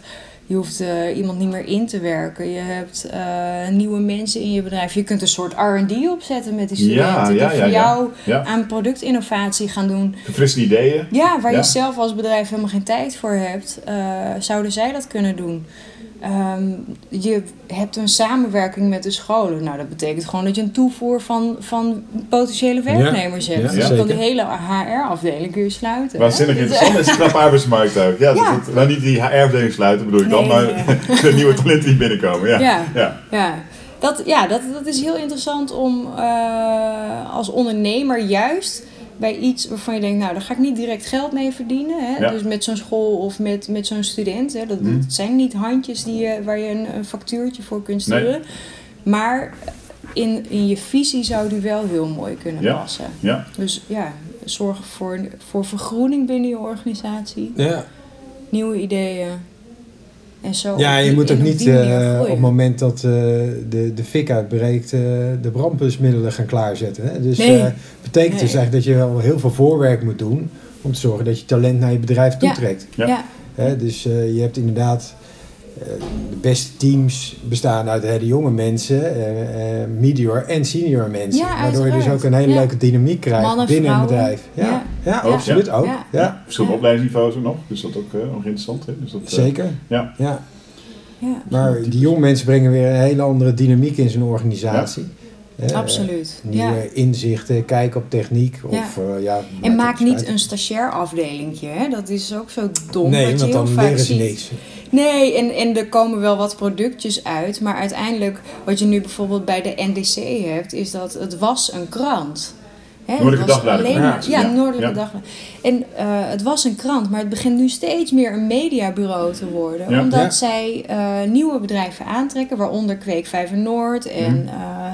je hoeft uh, iemand niet meer in te werken. Je hebt uh, nieuwe mensen in je bedrijf. Je kunt een soort R&D opzetten met die studenten. Ja, die ja, voor ja. jou aan productinnovatie gaan doen. Frisse ideeën. Ja, waar je zelf als bedrijf helemaal geen tijd voor hebt. uh, zouden zij dat kunnen doen. Um, je hebt een samenwerking met de scholen. Nou, dat betekent gewoon dat je een toevoer van, van potentiële werknemers Ja, hebt. ja, dus je kan die hele HR-afdeling kun je sluiten. Waanzinnig Dus, interessant. Het is een knappe arbeidsmarkt ook. Ja, [LAUGHS] Ja. Dat, nou, niet die HR-afdeling sluiten bedoel ik dan, maar nee, [LAUGHS] de nieuwe talenten die binnenkomen. Ja. Ja. Ja. Ja, dat, ja dat, dat is heel interessant om uh, als ondernemer juist bij iets waarvan je denkt, nou, daar ga ik niet direct geld mee verdienen. Hè? Ja. Dus met zo'n school of met, met zo'n student. Hè? Dat, Mhm. dat zijn niet handjes die je, waar je een, een factuurtje voor kunt Nee. sturen. Maar in, in je visie zou die wel heel mooi kunnen Ja. passen. Ja. Dus ja, zorg voor, voor vergroening binnen je organisatie. Ja. Nieuwe ideeën. En zo Ja, je die- moet ook niet eh, op het moment dat eh, de, de fik uitbreekt, eh, de brandblusmiddelen gaan klaarzetten. Hè? Dus Nee. eh betekent dus eigenlijk dat je wel heel veel voorwerk moet doen om te zorgen dat je talent naar je bedrijf toetrekt. Ja. ja. Hè? Dus eh, je hebt inderdaad de beste teams bestaan uit hele jonge mensen, eh, eh, medior en senior mensen. Ja, waardoor je dus ook een hele Ja. leuke dynamiek krijgt Mannen, binnen een bedrijf. Ja, Ja. ja. Ja. absoluut ook. Ja. Ja. Verschillende Ja. opleidingsniveaus ook nog, dus dat ook eh, nog interessant. Hè? Dus dat, eh, Zeker. Ja. Ja. ja. Maar die jonge mensen brengen weer een hele andere dynamiek in zijn organisatie. Eh, Absoluut. Nieuwe Ja. inzichten, kijken op techniek. Ja. Of, eh, ja, En maakt maak niet uit. een stagiair afdelingje. Hè? Dat is ook zo dom. Nee, wat je want heel dan vaak leren ze ziet. niks. Nee, en, en er komen wel wat productjes uit. Maar uiteindelijk, wat je nu bijvoorbeeld bij de NDC hebt, is dat het was een krant. Hè, het Noordelijke was Dagblad. alleen maar- Ja. Ja, Noordelijke Ja. Dagblad. En eh, het was een krant, maar het begint nu steeds meer een mediabureau te worden. Ja. Omdat Ja. zij eh, nieuwe bedrijven aantrekken, waaronder Kweek 5 en Noord en... eh,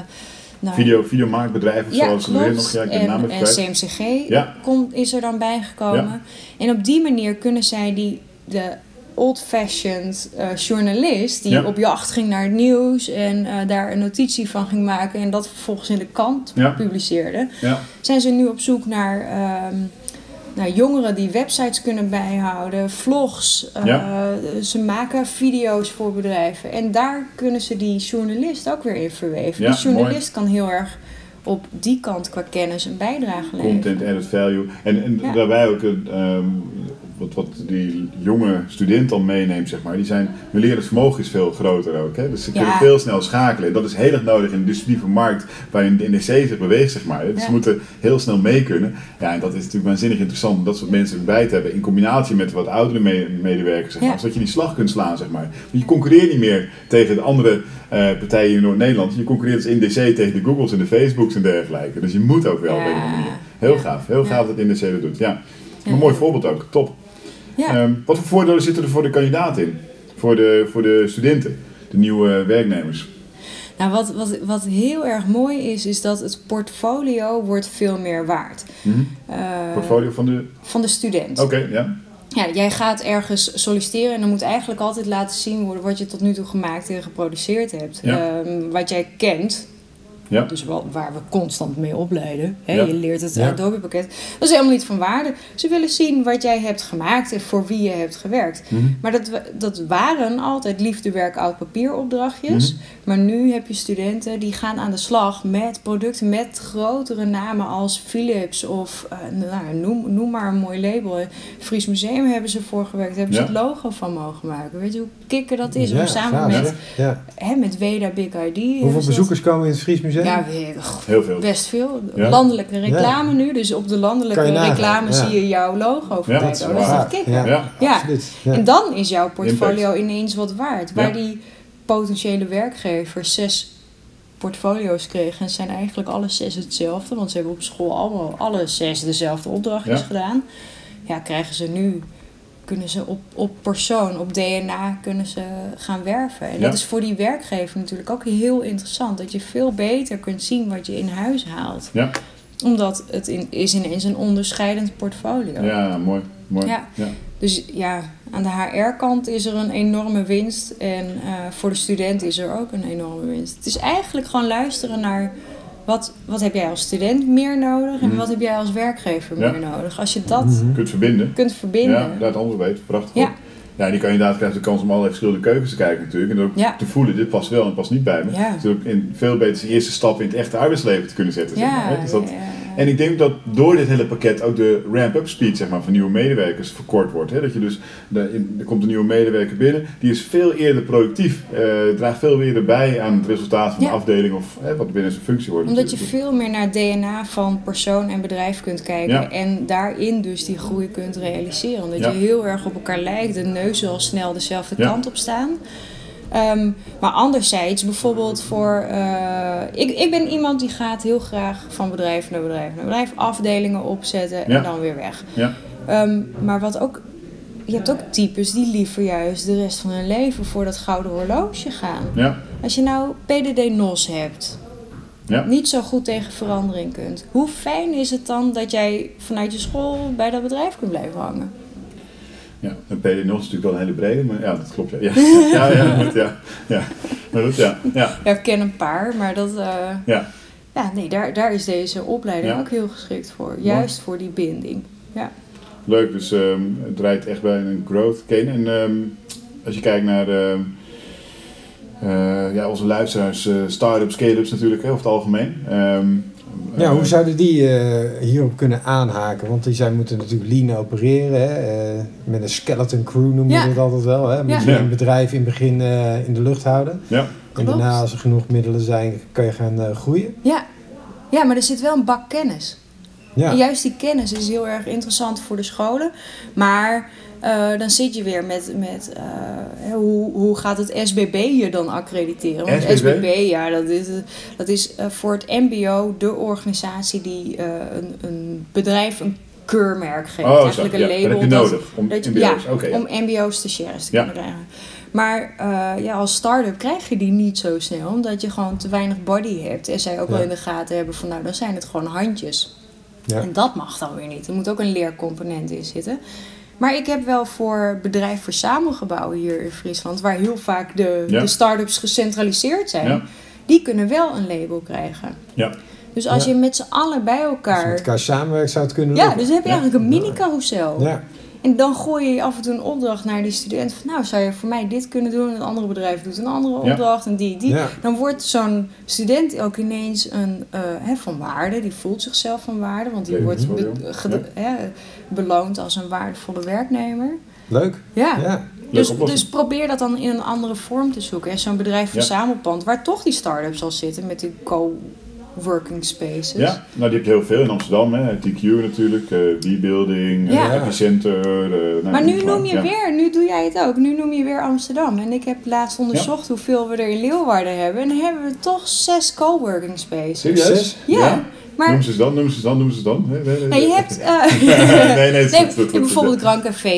nou, Video, videomaakbedrijven ja, zoals klopt. nog. Ja, ik de en, naam en. CMCG Ja. komt, is er dan bijgekomen. Ja. En op die manier kunnen zij die, de old-fashioned eh, journalist... die Ja. op jacht ging naar het nieuws en eh, daar een notitie van ging maken... en dat vervolgens in de kant Ja. publiceerde... Ja. zijn ze nu op zoek naar... ehm, naar jongeren die websites kunnen bijhouden, vlogs. eh. Ze maken video's voor bedrijven. En daar kunnen ze die journalist ook weer in verweven. Die journalist kan heel erg op die kant qua kennis een bijdrage leveren. Content added value. En, en Ja. daarbij ook een, ehm, wat, wat die jonge student dan meeneemt, zeg maar. Die zijn, hun lerend vermogen is veel groter ook. Hè? Dus ze kunnen Ja. veel snel schakelen. En dat is heel erg nodig in de disruptieve markt waarin de NDC zich beweegt, zeg maar. Dus Ja. ze moeten heel snel mee kunnen. Ja, en dat is natuurlijk waanzinnig interessant om dat soort mensen erbij te hebben. In combinatie met wat oudere me- medewerkers, zeg maar. Ja. Zodat je die slag kunt slaan, zeg maar. Want je concurreert niet meer tegen de andere eh, partijen in Noord-Nederland. Je concurreert als NDC tegen de Googles en de Facebooks en dergelijke. Dus je moet ook wel op een manier. Heel gaaf. Heel gaaf dat NDC dat doet. Ja. Ja. Een mooi voorbeeld ook. Top. Ja. Ehm, wat voor voordelen zitten er voor de kandidaat in? Voor de, voor de studenten, de nieuwe werknemers. Nou, wat, wat, wat heel erg mooi is, is dat het portfolio wordt veel meer waard. Mhm. Eh, Portfolio van de... Van de student. Oké, ja. Ja, jij gaat ergens solliciteren en dan moet eigenlijk altijd laten zien worden wat je tot nu toe gemaakt en geproduceerd hebt. Ja. Ehm, wat jij kent Ja. Dus wel, waar we constant mee opleiden. Hè? Ja. Je leert het Ja. Adobe pakket. Dat is helemaal niet van waarde. Ze willen zien wat jij hebt gemaakt en voor wie je hebt gewerkt. Mhm. Maar dat, dat waren altijd liefdewerk oud papieropdrachtjes. Mhm. Maar nu heb je studenten die gaan aan de slag met producten met grotere namen als Philips of eh, nou, noem, noem maar een mooi label. Fries Museum hebben ze voor gewerkt, hebben ze het logo van mogen maken. Weet je hoe kikker dat is om samen gaaf, met, hè? Ja. hè, met Weda Big ID. Hoeveel dat- bezoekers komen in het Fries Museum? Ja, Heel veel. best veel. Ja. Landelijke reclame nu, dus op de landelijke reclame ja. zie je jouw logo Ja, voorbij dat is komen. Dat is waar. Ja, Ja. Ja. absoluut. Ja. En dan is jouw portfolio Impact. ineens wat waard. Waar Ja. die potentiële werkgevers zes portfolio's kregen en zijn eigenlijk alle zes hetzelfde, want ze hebben op school allemaal alle zes dezelfde opdrachtjes Ja. gedaan. Ja, krijgen ze nu, kunnen ze op, op persoon, op DNA kunnen ze gaan werven. En Ja. dat is voor die werkgever natuurlijk ook heel interessant, dat je veel beter kunt zien wat je in huis haalt. Ja. Omdat het in, is ineens een onderscheidend portfolio. Ja, mooi. mooi. Ja. Ja. Dus ja, aan de HR-kant is er een enorme winst. En eh, voor de student is er ook een enorme winst. Het is eigenlijk gewoon luisteren naar wat, wat heb jij als student meer nodig en Mhm. wat heb jij als werkgever Ja. meer nodig. Als je dat Mhm. Kunt verbinden. kunt verbinden. Ja, daar het andere weet. Prachtig. Ja. hoor. Ja, en die kandidaat krijgt de kans om allerlei verschillende keukens te kijken natuurlijk. En ook Ja. te voelen, dit past wel en past niet bij me. Ja. Dus ook in veel beter zijn eerste stap in het echte arbeidsleven te kunnen zetten. zeg maar, hè. Dus dat, ja, ja. En ik denk dat door dit hele pakket ook de ramp-up speed zeg maar, van nieuwe medewerkers verkort wordt. Hè? Dat je dus, de, er komt een nieuwe medewerker binnen, die is veel eerder productief, eh, draagt veel eerder bij aan het resultaat van Ja. de afdeling of hè, wat binnen zijn functie wordt. Omdat je veel meer naar het DNA van persoon en bedrijf kunt kijken. Ja. En daarin dus die groei kunt realiseren. Omdat Ja. je heel erg op elkaar lijkt. De neuzen al snel dezelfde kant op staan. Ehm, maar anderzijds, bijvoorbeeld voor... eh, ik, ik ben iemand die gaat heel graag van bedrijf naar bedrijf naar bedrijf. Afdelingen opzetten Ja. en dan weer weg. Ja, Ehm, maar wat ook... Je hebt ook types die liever juist de rest van hun leven voor dat gouden horloge gaan. ja, Als je nou PDD-NOS hebt, ja. niet zo goed tegen verandering kunt. Hoe fijn is het dan dat jij vanuit je school bij dat bedrijf kunt blijven hangen? Ja. Een PD nog is natuurlijk wel een hele brede, maar ja, dat klopt. Ja, ja, [LAUGHS] ja, ja, goed, ja. ja. Maar goed, ja, ja, Ja, ik ken een paar, maar dat, eh, ja. ja, nee, daar, daar is deze opleiding Ja. ook heel geschikt voor. Juist voor die binding. Ja. Leuk, dus ehm, het draait echt bij een growth cane. En ehm, als je kijkt naar ehm, eh, ja, onze luisteraars, eh start-ups, scale-ups natuurlijk, hè, over het algemeen. Ehm, Ja, hoe zouden die eh, hierop kunnen aanhaken? Want die zij moeten natuurlijk lean opereren. Hè? eh, met een skeleton crew noemen Ja. we het altijd wel. Hè? Moet Ja. je Ja. een bedrijf in het begin eh, in de lucht houden. Ja, En Klopt. daarna, als er genoeg middelen zijn, kan je gaan eh, groeien. Ja. ja, maar er zit wel een bak kennis. Ja. En juist die kennis is heel erg interessant voor de scholen. Maar eh, dan zit je weer met, met eh, hoe, hoe gaat het SBB je dan accrediteren? Want SBB? SBB, ja, dat is, dat is eh, voor het MBO de organisatie die eh, een, een bedrijf een keurmerk geeft. oh, zo. Eigenlijk Ja, een dat label. heb je dat- nodig om dat je- MBO's. ja, Oké, ja. om MBO-stagiaires te Ja. kunnen krijgen. Maar eh, ja, als start-up krijg je die niet zo snel, omdat je gewoon te weinig body hebt. En zij ook wel in de gaten hebben van, nou, dan zijn het gewoon handjes. Ja. En dat mag dan weer niet. Er moet ook een leercomponent in zitten. Maar ik heb wel voor bedrijf verzamelgebouwen hier in Friesland, waar heel vaak de, Ja. de start-ups gecentraliseerd zijn, Ja. die kunnen wel een label krijgen. Ja. Dus als Ja. je met z'n allen bij Als je elkaar. met elkaar samenwerkt, zou het kunnen Ja, lukken. dus dan heb je Ja. eigenlijk een mini-carousel. Ja. En dan gooi je af en toe een opdracht naar die student. Van, nou, zou je voor mij dit kunnen doen? Een andere bedrijf doet een andere Ja. opdracht en die, die. Ja. Dan wordt zo'n student ook ineens een, eh, van waarde. Die voelt zichzelf van waarde. Want die wordt be- beloond als een waardevolle werknemer. Leuk. Ja. Dus, dus probeer dat dan in een andere vorm te zoeken. En zo'n bedrijf Ja. verzamelpand, waar toch die start-ups al zitten met die co-working spaces. Ja, nou die heb je heel veel in Amsterdam, hè. TQ natuurlijk, eh B-building, Ja. eh, Epicenter. eh, nou, Maar nu noem je ja. weer, nu doe jij het ook, nu noem je weer Amsterdam. En ik heb laatst onderzocht hoeveel we er in Leeuwarden hebben. En dan hebben we toch zes coworking spaces. Serieus? Ja, maar Noem ze dan, noem ze dan, noem ze dan. Nee, nee, je hebt, [LAUGHS] eh, nee, nee, [LAUGHS] goed, bijvoorbeeld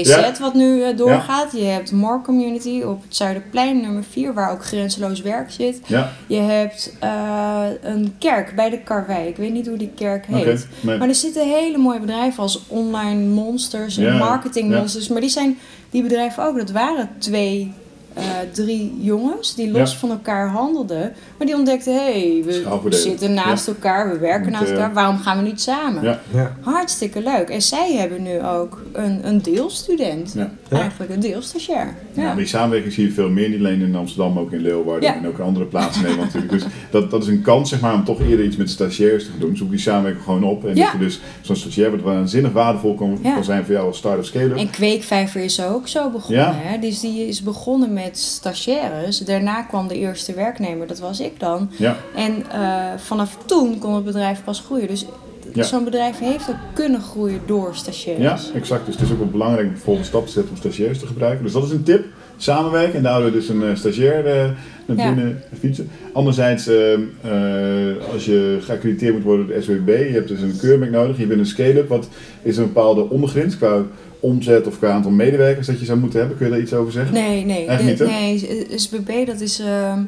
Ja. Wat nu eh, doorgaat. Je hebt More Community op het Zuiderplein nummer 4, waar ook grenzeloos werk zit. Ja, Je hebt eh, een kerk bij de Karwei. Ik weet niet hoe die kerk heet. nee. Maar er zitten hele mooie bedrijven als online monsters en marketing monsters. Maar die zijn die bedrijven ook. Dat waren twee eh, drie jongens die los Ja. van elkaar handelden. Maar die ontdekten, hé, hey, we zitten naast elkaar, we werken Moet, naast eh, elkaar. Waarom gaan we niet samen? Ja. Ja. Hartstikke leuk. En zij hebben nu ook een, een deelstudent. Eigenlijk een deelstagiair. Ja. Ja. die samenwerking zie je veel meer, niet alleen in Amsterdam, ook in Leeuwarden Ja. en ook in andere plaatsen in Nederland natuurlijk. Dus dat, dat is een kans zeg maar, om toch eerder iets met stagiairs te gaan doen. Zoek die samenwerking gewoon op. En Ja. dat je dus zo'n stagiair wat waanzinnig waardevol kan, Ja. kan zijn voor jou als start-up scale-up. En Kweekvijver is ook zo begonnen. Ja. Hè? Dus die is begonnen met stagiaires. Daarna kwam de eerste werknemer, dat was ik dan. Ja, En eh, vanaf toen kon het bedrijf pas groeien. Dus Ja. zo'n bedrijf heeft ook kunnen groeien door stagiaires. ja, exact. Dus het is ook wel belangrijk om de volgende stap te zetten om stagiairs te gebruiken. Dus dat is een tip. Samenwerken en daar houden we dus een eh, stagiair eh, naar Ja. binnen fietsen. Anderzijds, eh, eh, als je geaccrediteerd moet worden door de SWB, je hebt dus een keurmerk nodig, je bent een scale-up. Wat is een bepaalde ondergrens qua omzet of qua aantal medewerkers dat je zou moeten hebben? Kun je daar iets over zeggen? Nee, nee. Eigenlijk de- niet, hè? nee, SBB, dat is... ehm,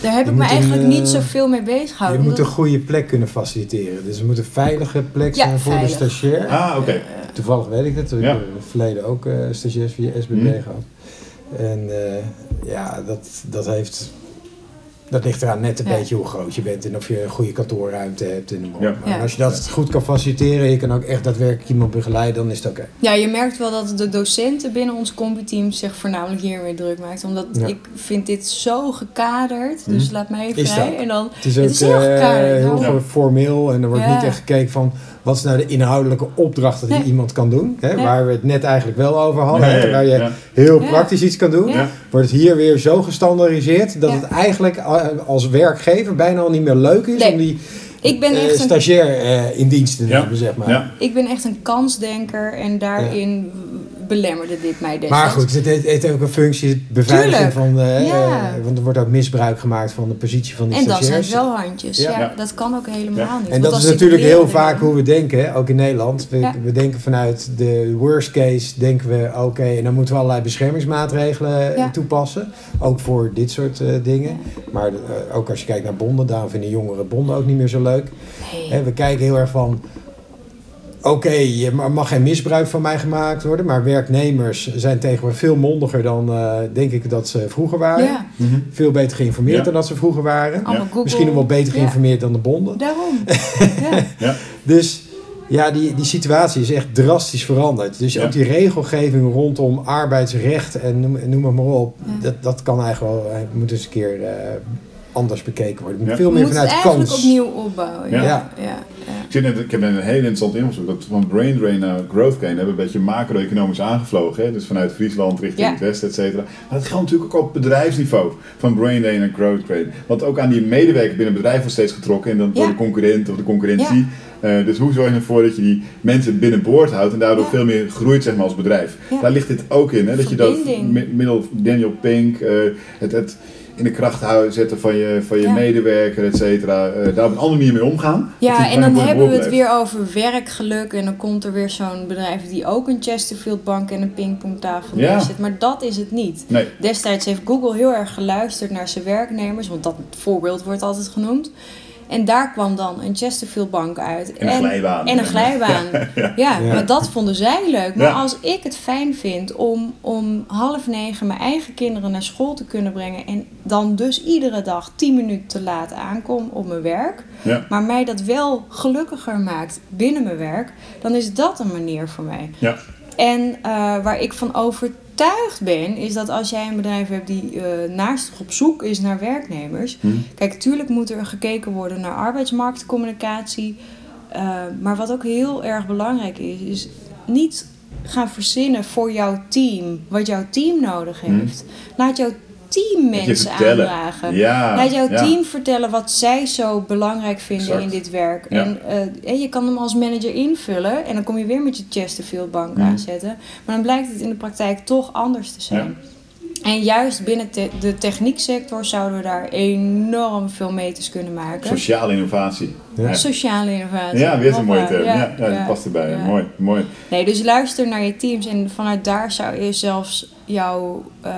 daar heb Je ik me eigenlijk een, niet eh, zoveel mee bezig Je gehouden. moet een goede plek kunnen faciliteren. Dus het moet een veilige plek Ja, zijn voor veilig. de stagiair. Ah, oké. Toevallig weet ik het. Ik Ja. heb in het verleden ook eh stagiairs via SBB Mhm. gehad. En eh, ja, dat, dat heeft... Dat ligt eraan net een Ja. beetje hoe groot je bent en of je een goede kantoorruimte hebt. En Ja. Maar Ja. als je dat goed kan faciliteren, je kan ook echt daadwerkelijk iemand begeleiden, dan is het oké. Ja, je merkt wel dat de docenten binnen ons combi-team zich voornamelijk hiermee druk maken. Omdat Ja. ik vind dit zo gekaderd, dus Mhm. laat mij vrij. En dan, Het is ook Het is heel eh, gekaderd, heel ja. formeel en er wordt Ja. niet echt gekeken van wat is nou de inhoudelijke opdracht die Nee. iemand kan doen. Hè, Nee. Waar we het net eigenlijk wel over hadden. Hè, waar je ja. heel Ja. praktisch iets kan doen. Ja. Wordt het hier weer zo gestandaardiseerd dat Ja. het eigenlijk eh, als werkgever bijna al niet meer leuk is Nee. om die ik, ben eh, echt een, stagiair eh, in dienst te Ja. hebben, zeg maar. Ja. ik ben echt een kansdenker en daarin belemmerde dit mij destijds. Maar goed, het heeft, ook een functie, beveiliging Tuurlijk. van, eh, Ja. eh, want er wordt ook misbruik gemaakt van de positie van die En dat zijn stagiairs. wel handjes. Ja. Dat kan ook helemaal Ja. niet. En dat is natuurlijk heel vaak hoe we denken, ook in Nederland. We, Ja. we denken vanuit de worst case, denken we oké, en dan moeten we allerlei beschermingsmaatregelen eh, Ja. toepassen. Ook voor dit soort eh, dingen. Maar ook als je kijkt naar bonden, daarom vinden jongeren bonden ook niet meer zo leuk. Nee. Hè, we kijken heel erg van, oké, er ma- mag geen misbruik van mij gemaakt worden. Maar werknemers zijn tegenwoordig veel mondiger dan, eh, denk ik, dat ze vroeger waren. Ja, Mhm. Veel beter geïnformeerd Ja. dan dat ze vroeger waren. Google. Misschien nog wel beter Ja, geïnformeerd dan de bonden. Daarom. [LAUGHS] ja. Dus ja, die, die situatie is echt drastisch veranderd. Dus Ja. ook die regelgeving rondom arbeidsrecht en noem, noem het maar op, Ja. dat, dat kan eigenlijk wel, eh, moet eens een keer eh, anders bekeken worden. Ja. Veel meer het vanuit eigenlijk kans. opnieuw opbouwen. Ja. Ja. Ja. Ik, zit net, ik heb net een heel interessant invalshoek. Dat van brain drain naar growth gain hebben we een beetje macro-economisch aangevlogen. Hè? Dus vanuit Friesland richting Ja. het westen, et cetera. Maar dat geldt natuurlijk ook op bedrijfsniveau. Van brain drain naar growth gain. Want ook aan die medewerker binnen het bedrijf wordt steeds getrokken. En dan door de concurrent of de concurrentie. Eh, dus hoe zorg je ervoor dat je die mensen binnenboord houdt en daardoor Ja. veel meer groeit zeg maar, als bedrijf? Ja. Daar ligt dit ook in. Hè? Dat je dat middel Daniel Pink, eh, het, het in de kracht houden, zetten van je, van je Ja. medewerker, et cetera. eh, daar op een andere manier mee omgaan. Ja, en dan hebben we het weer over werkgeluk. En dan komt er weer zo'n bedrijf die ook een Chesterfield bank en een pingpongtafel Ja. neerzet. Maar dat is het niet. Nee. Destijds heeft Google heel erg geluisterd naar zijn werknemers. Want dat voorbeeld wordt altijd genoemd. En daar kwam dan een Chesterfield bank uit. En een glijbaan. En een glijbaan. [LAUGHS] Ja, Ja. maar dat vonden zij leuk. Maar Ja. als ik het fijn vind om om half negen mijn eigen kinderen naar school te kunnen brengen... en dan dus iedere dag tien minuten te laat aankom op mijn werk... Ja. maar mij dat wel gelukkiger maakt binnen mijn werk... dan is dat een manier voor mij. Ja. En eh, waar ik van overtuigd ben, is dat als jij een bedrijf hebt die eh naast op zoek is naar werknemers. Hm. Kijk, tuurlijk moet er gekeken worden naar arbeidsmarktcommunicatie. eh, maar wat ook heel erg belangrijk is, is niet gaan verzinnen voor jouw team wat jouw team nodig Hm. heeft. Laat jouw team mensen aandragen. Ja. Laat jouw ja. team vertellen wat zij zo belangrijk vinden Exact. in dit werk. Ja. En eh, en je kan hem als manager invullen en dan kom je weer met je Chesterfield bank Mm. aanzetten. Maar dan blijkt het in de praktijk toch anders te zijn. En juist binnen te- de technieksector zouden we daar enorm veel meters kunnen maken. Sociale innovatie. Ja. Sociale innovatie. Ja, weer zo'n mooie term. Ja, ja, past erbij. ja. Mooi, mooi. Nee, dus luister naar je teams en vanuit daar zou je zelfs jouw eh,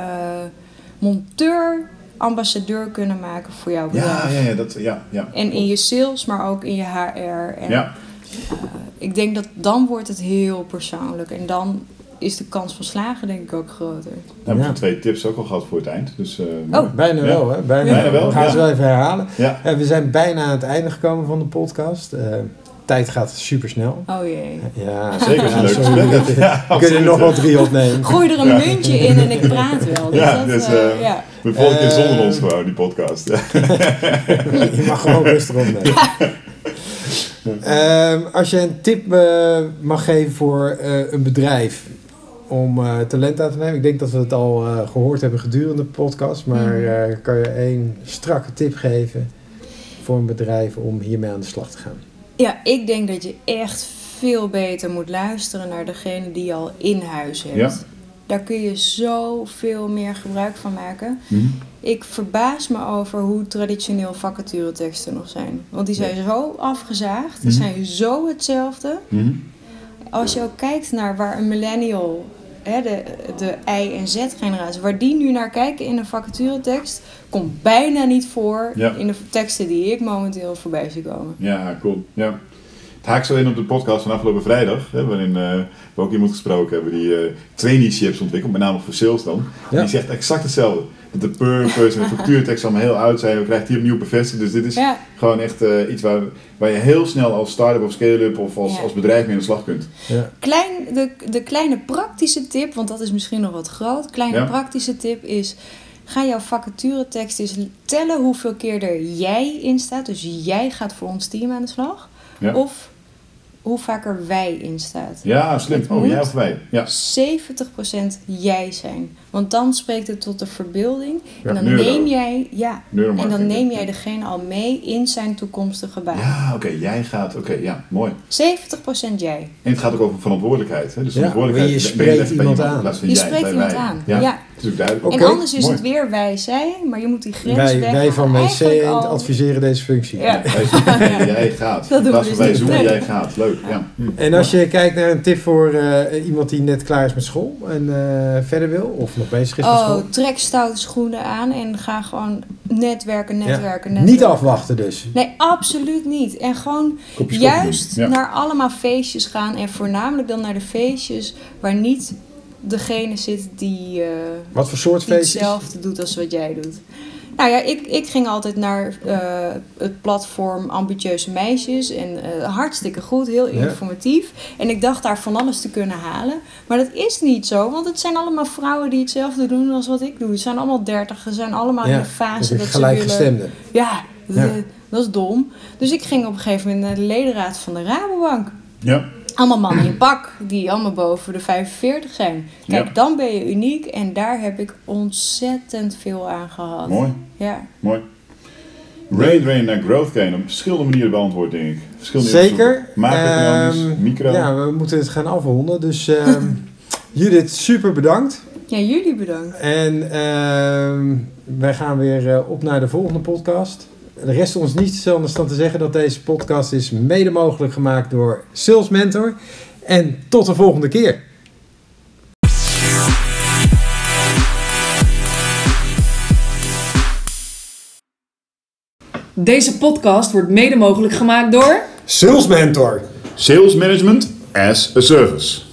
monteur ambassadeur kunnen maken voor jouw bedrijf. Ja, ja, ja, dat, ja, ja. En in je sales, maar ook in je HR. En Ja, ik denk dat dan wordt het heel persoonlijk. En dan is de kans van slagen denk ik ook groter. Nou, we hebben Ja. twee tips ook al gehad voor het eind. Dus, eh. Oh. Bijna Ja. wel, hè? Bijna, Bijna wel, We gaan ja. ze wel even herhalen. Ja. Eh, we zijn bijna aan het einde gekomen van de podcast. Tijd gaat super snel. Oh jee. Ja, [LAUGHS] Zeker, als je [LAUGHS] ja, een leuk gesprek. Ja, We kunnen er nog wel drie opnemen. Gooi er een muntje in en ik praat wel. Dus Ja, dat, dus, eh, eh, ja. De volgende keer zonder Eh, ons gewoon, die podcast. [LAUGHS] Je mag gewoon rustig opnemen. Ehm, als je een tip mag geven voor eh, een bedrijf om eh, talent aan te nemen. Ik denk dat we het al eh, gehoord hebben gedurende de podcast. Maar eh, kan je één strakke tip geven voor een bedrijf om hiermee aan de slag te gaan? Ja, ik denk dat je echt veel beter moet luisteren naar degene die je al in huis hebt. Ja. Daar kun je zoveel meer gebruik van maken. Mhm. Ik verbaas me over hoe traditioneel vacatureteksten nog zijn. Want die zijn zo afgezaagd, die Mhm. zijn zo hetzelfde. Mhm. Als je ook kijkt naar waar een millennial, hè, de, de I- en Z-generatie, waar die nu naar kijken in een vacaturetekst, komt bijna niet voor Ja. in de teksten die ik momenteel voorbij zie komen. Ja, cool. Ja. Het haakt zo in op de podcast van afgelopen vrijdag, hè, waarin eh, we ook iemand gesproken hebben die eh traineeships ontwikkelt, met name voor sales dan. Ja. Die zegt exact hetzelfde. Dat de purpose en de factuurtekst allemaal heel oud zijn. We krijgen hier opnieuw bevestigd. Dus dit is Ja, gewoon echt eh, iets waar, waar je heel snel als start-up of scale-up of als, Ja. als bedrijf mee aan de slag kunt. Ja. klein, de, de kleine praktische tip, want dat is misschien nog wat groot. Kleine Ja. praktische tip is, ga jouw vacaturetekst eens tellen hoeveel keer er jij in staat. Dus jij gaat voor ons team aan de slag. Ja, Of hoe vaak er wij in staat. ja slim. Het Oh, moet. jij of wij? Ja. 70% jij zijn. Want dan spreekt het tot de verbeelding. Ja, en dan neuro. neem jij, ja, en dan neem jij degene al mee in zijn toekomstige baan. Ja, oké. jij gaat. Oké, ja, mooi. 70% jij. En het gaat ook over verantwoordelijkheid. Hè? Dus Ja, verantwoordelijkheid. je je spreekt iemand iemand aan. in plaats van Je jij, spreekt iemand aan. Ja, is ook duidelijk. Oké, en anders is mooi. het weer wij, zij, maar je moet die grens Wij, weg. wij van WC al... adviseren deze functie. Ja. Wij zeggen, [LAUGHS] jij gaat. Dat doen we dus wij jij gaat. Leuk, ja. En als je kijkt naar een tip voor eh, iemand die net klaar is met school en eh, verder wil, of nog bezig is met Oh, school. trek stoute schoenen aan en ga gewoon netwerken, Ja. netwerken, netwerken. Niet afwachten dus. Nee, absoluut niet. En gewoon juist. Ja. naar allemaal feestjes gaan. En voornamelijk dan naar de feestjes waar niet degene zit die, eh, Wat voor soort die feestjes? hetzelfde doet als wat jij doet. Nou ja, ik, ik ging altijd naar eh, het platform Ambitieuze Meisjes. En eh, hartstikke goed, heel Ja. informatief. En ik dacht daar van alles te kunnen halen. Maar dat is niet zo, want het zijn allemaal vrouwen die hetzelfde doen als wat ik doe. Het zijn allemaal dertig, ze zijn allemaal in Ja, de fase dus dat ze willen... gelijkgestemde. Ja, dat, Ja. dat is dom. Dus ik ging op een gegeven moment naar de ledenraad van de Rabobank. Ja, Allemaal mannen in pak, die allemaal boven de 45 zijn. Kijk, Ja. dan ben je uniek en daar heb ik ontzettend veel aan gehad. mooi, Ja. mooi. Rain Drain naar Growth Gain op verschillende manieren beantwoord, denk ik. Verschillende Zeker. Macro-economisch, Ehm, micro. Ja, we moeten het gaan afronden. Dus ehm, [LAUGHS] Judith, super bedankt. ja, jullie bedankt. En ehm, wij gaan weer eh, op naar de volgende podcast. Er rest ons niets anders dan te zeggen dat deze podcast is mede mogelijk gemaakt door Sales Mentor. En tot de volgende keer. Deze podcast wordt mede mogelijk gemaakt door... Sales Mentor. Sales Management as a Service.